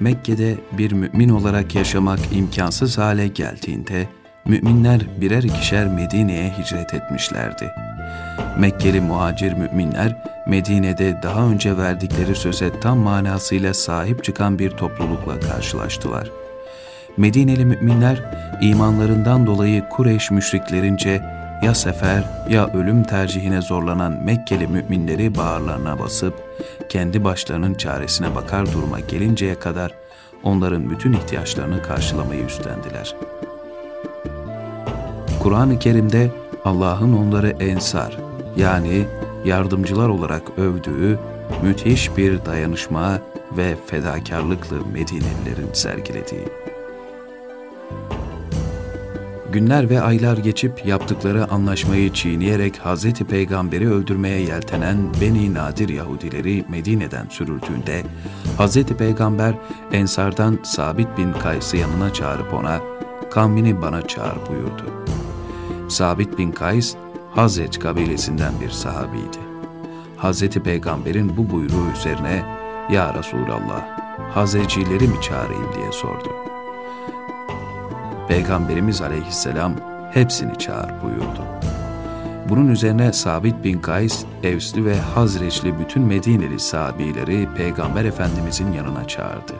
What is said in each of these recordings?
Mekke'de bir mümin olarak yaşamak imkansız hale geldiğinde müminler birer ikişer Medine'ye hicret etmişlerdi. Mekkeli muhacir müminler Medine'de daha önce verdikleri söze tam manasıyla sahip çıkan bir toplulukla karşılaştılar. Medineli müminler imanlarından dolayı Kureyş müşriklerince ya sefer ya ölüm tercihine zorlanan Mekkeli müminleri bağırlarına basıp kendi başlarının çaresine bakar duruma gelinceye kadar onların bütün ihtiyaçlarını karşılamayı üstlendiler. Kur'an-ı Kerim'de Allah'ın onları ensar yani yardımcılar olarak övdüğü müthiş bir dayanışma ve fedakarlıklı Medinelilerin sergilediği. Günler ve aylar geçip yaptıkları anlaşmayı çiğneyerek Hz. Peygamber'i öldürmeye yeltenen Beni Nadir Yahudileri Medine'den sürüldüğünde Hz. Peygamber Ensardan Sabit bin Kays'ı yanına çağırıp ona kavmini bana çağır buyurdu. Sabit bin Kays Hazret kabilesinden bir sahabiydi. Hz. Peygamber'in bu buyruğu üzerine Ya Resulallah Hazrecileri mi çağırayım diye sordu. Peygamberimiz aleyhisselam hepsini çağır buyurdu. Bunun üzerine Sabit bin Kays, Evsli ve Hazreçli bütün Medineli sahabileri Peygamber Efendimizin yanına çağırdı.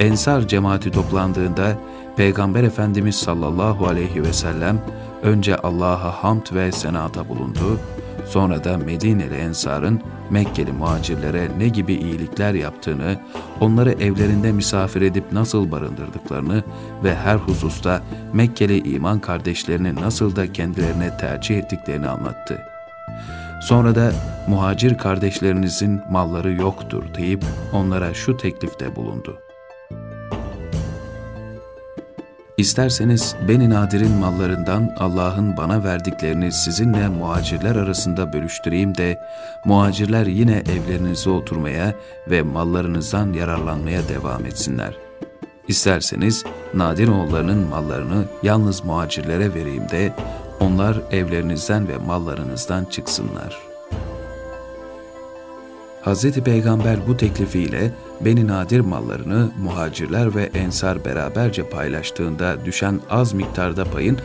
Ensar cemaati toplandığında Peygamber Efendimiz sallallahu aleyhi ve sellem önce Allah'a hamd ve senata bulundu, sonra da Medineli Ensar'ın Mekkeli muhacirlere ne gibi iyilikler yaptığını, onları evlerinde misafir edip nasıl barındırdıklarını ve her hususta Mekkeli iman kardeşlerini nasıl da kendilerine tercih ettiklerini anlattı. Sonra da muhacir kardeşlerinizin malları yoktur deyip onlara şu teklifte bulundu. İsterseniz Beni Nadir'in mallarından Allah'ın bana verdiklerini sizinle muhacirler arasında bölüştüreyim de muhacirler yine evlerinize oturmaya ve mallarınızdan yararlanmaya devam etsinler. İsterseniz Nadir oğullarının mallarını yalnız muhacirlere vereyim de onlar evlerinizden ve mallarınızdan çıksınlar.'' Hz. Peygamber bu teklifiyle Beni Nadir mallarını muhacirler ve ensar beraberce paylaştığında düşen az miktarda payın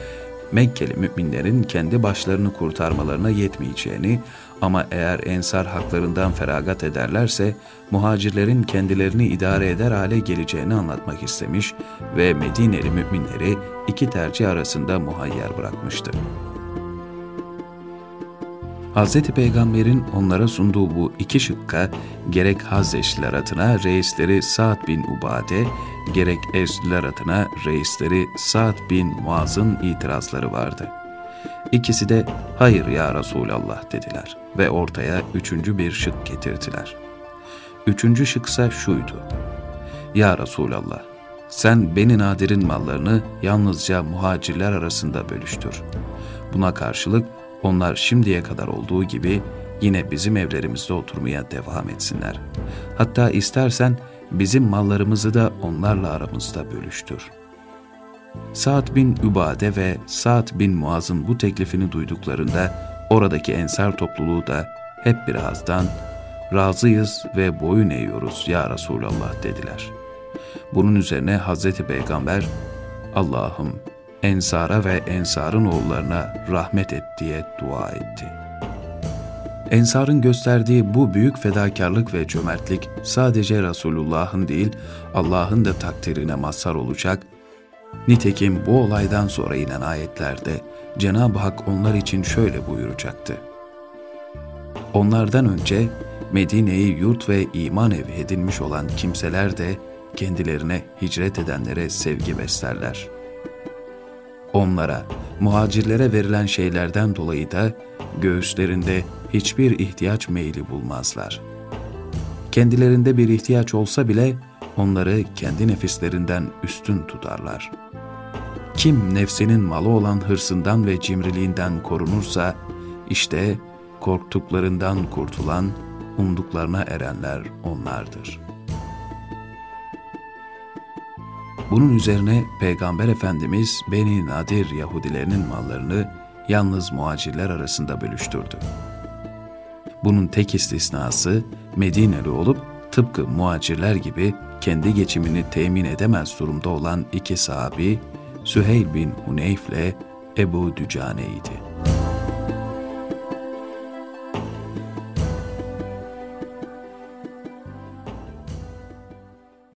Mekkeli müminlerin kendi başlarını kurtarmalarına yetmeyeceğini ama eğer ensar haklarından feragat ederlerse muhacirlerin kendilerini idare eder hale geleceğini anlatmak istemiş ve Medineli müminleri iki tercih arasında muhayyer bırakmıştı. Hz. Peygamber'in onlara sunduğu bu iki şıkka gerek Hazreçliler adına reisleri Sa'd bin Ubade, gerek Evsliler adına reisleri Sa'd bin Muaz'ın itirazları vardı. İkisi de hayır ya Resulallah dediler ve ortaya üçüncü bir şık getirdiler. Üçüncü şıksa şuydu. Ya Resulallah, sen Beni Nadir'in mallarını yalnızca muhacirler arasında bölüştür. Buna karşılık onlar şimdiye kadar olduğu gibi yine bizim evlerimizde oturmaya devam etsinler. Hatta istersen bizim mallarımızı da onlarla aramızda bölüştür. Sa'd bin Übade ve Sa'd bin Muaz'ın bu teklifini duyduklarında oradaki ensar topluluğu da hep birazdan razıyız ve boyun eğiyoruz ya Resulallah dediler. Bunun üzerine Hazreti Peygamber Allah'ım Ensar'a ve Ensar'ın oğullarına rahmet et diye dua etti. Ensar'ın gösterdiği bu büyük fedakarlık ve cömertlik sadece Resulullah'ın değil Allah'ın da takdirine mazhar olacak. Nitekim bu olaydan sonra inen ayetlerde Cenab-ı Hak onlar için şöyle buyuracaktı. Onlardan önce Medine'yi yurt ve iman evi edinmiş olan kimseler de kendilerine hicret edenlere sevgi beslerler.'' Onlara, muhacirlere verilen şeylerden dolayı da göğüslerinde hiçbir ihtiyaç meyli bulmazlar. Kendilerinde bir ihtiyaç olsa bile onları kendi nefislerinden üstün tutarlar. Kim nefsinin malı olan hırsından ve cimriliğinden korunursa, işte korktuklarından kurtulan, umduklarına erenler onlardır.'' Bunun üzerine Peygamber Efendimiz Beni Nadir Yahudilerinin mallarını yalnız muhacirler arasında bölüştürdü. Bunun tek istisnası Medineli olup tıpkı muhacirler gibi kendi geçimini temin edemez durumda olan iki sahabi Süheyl bin Huneyf ile Ebu Dücane idi.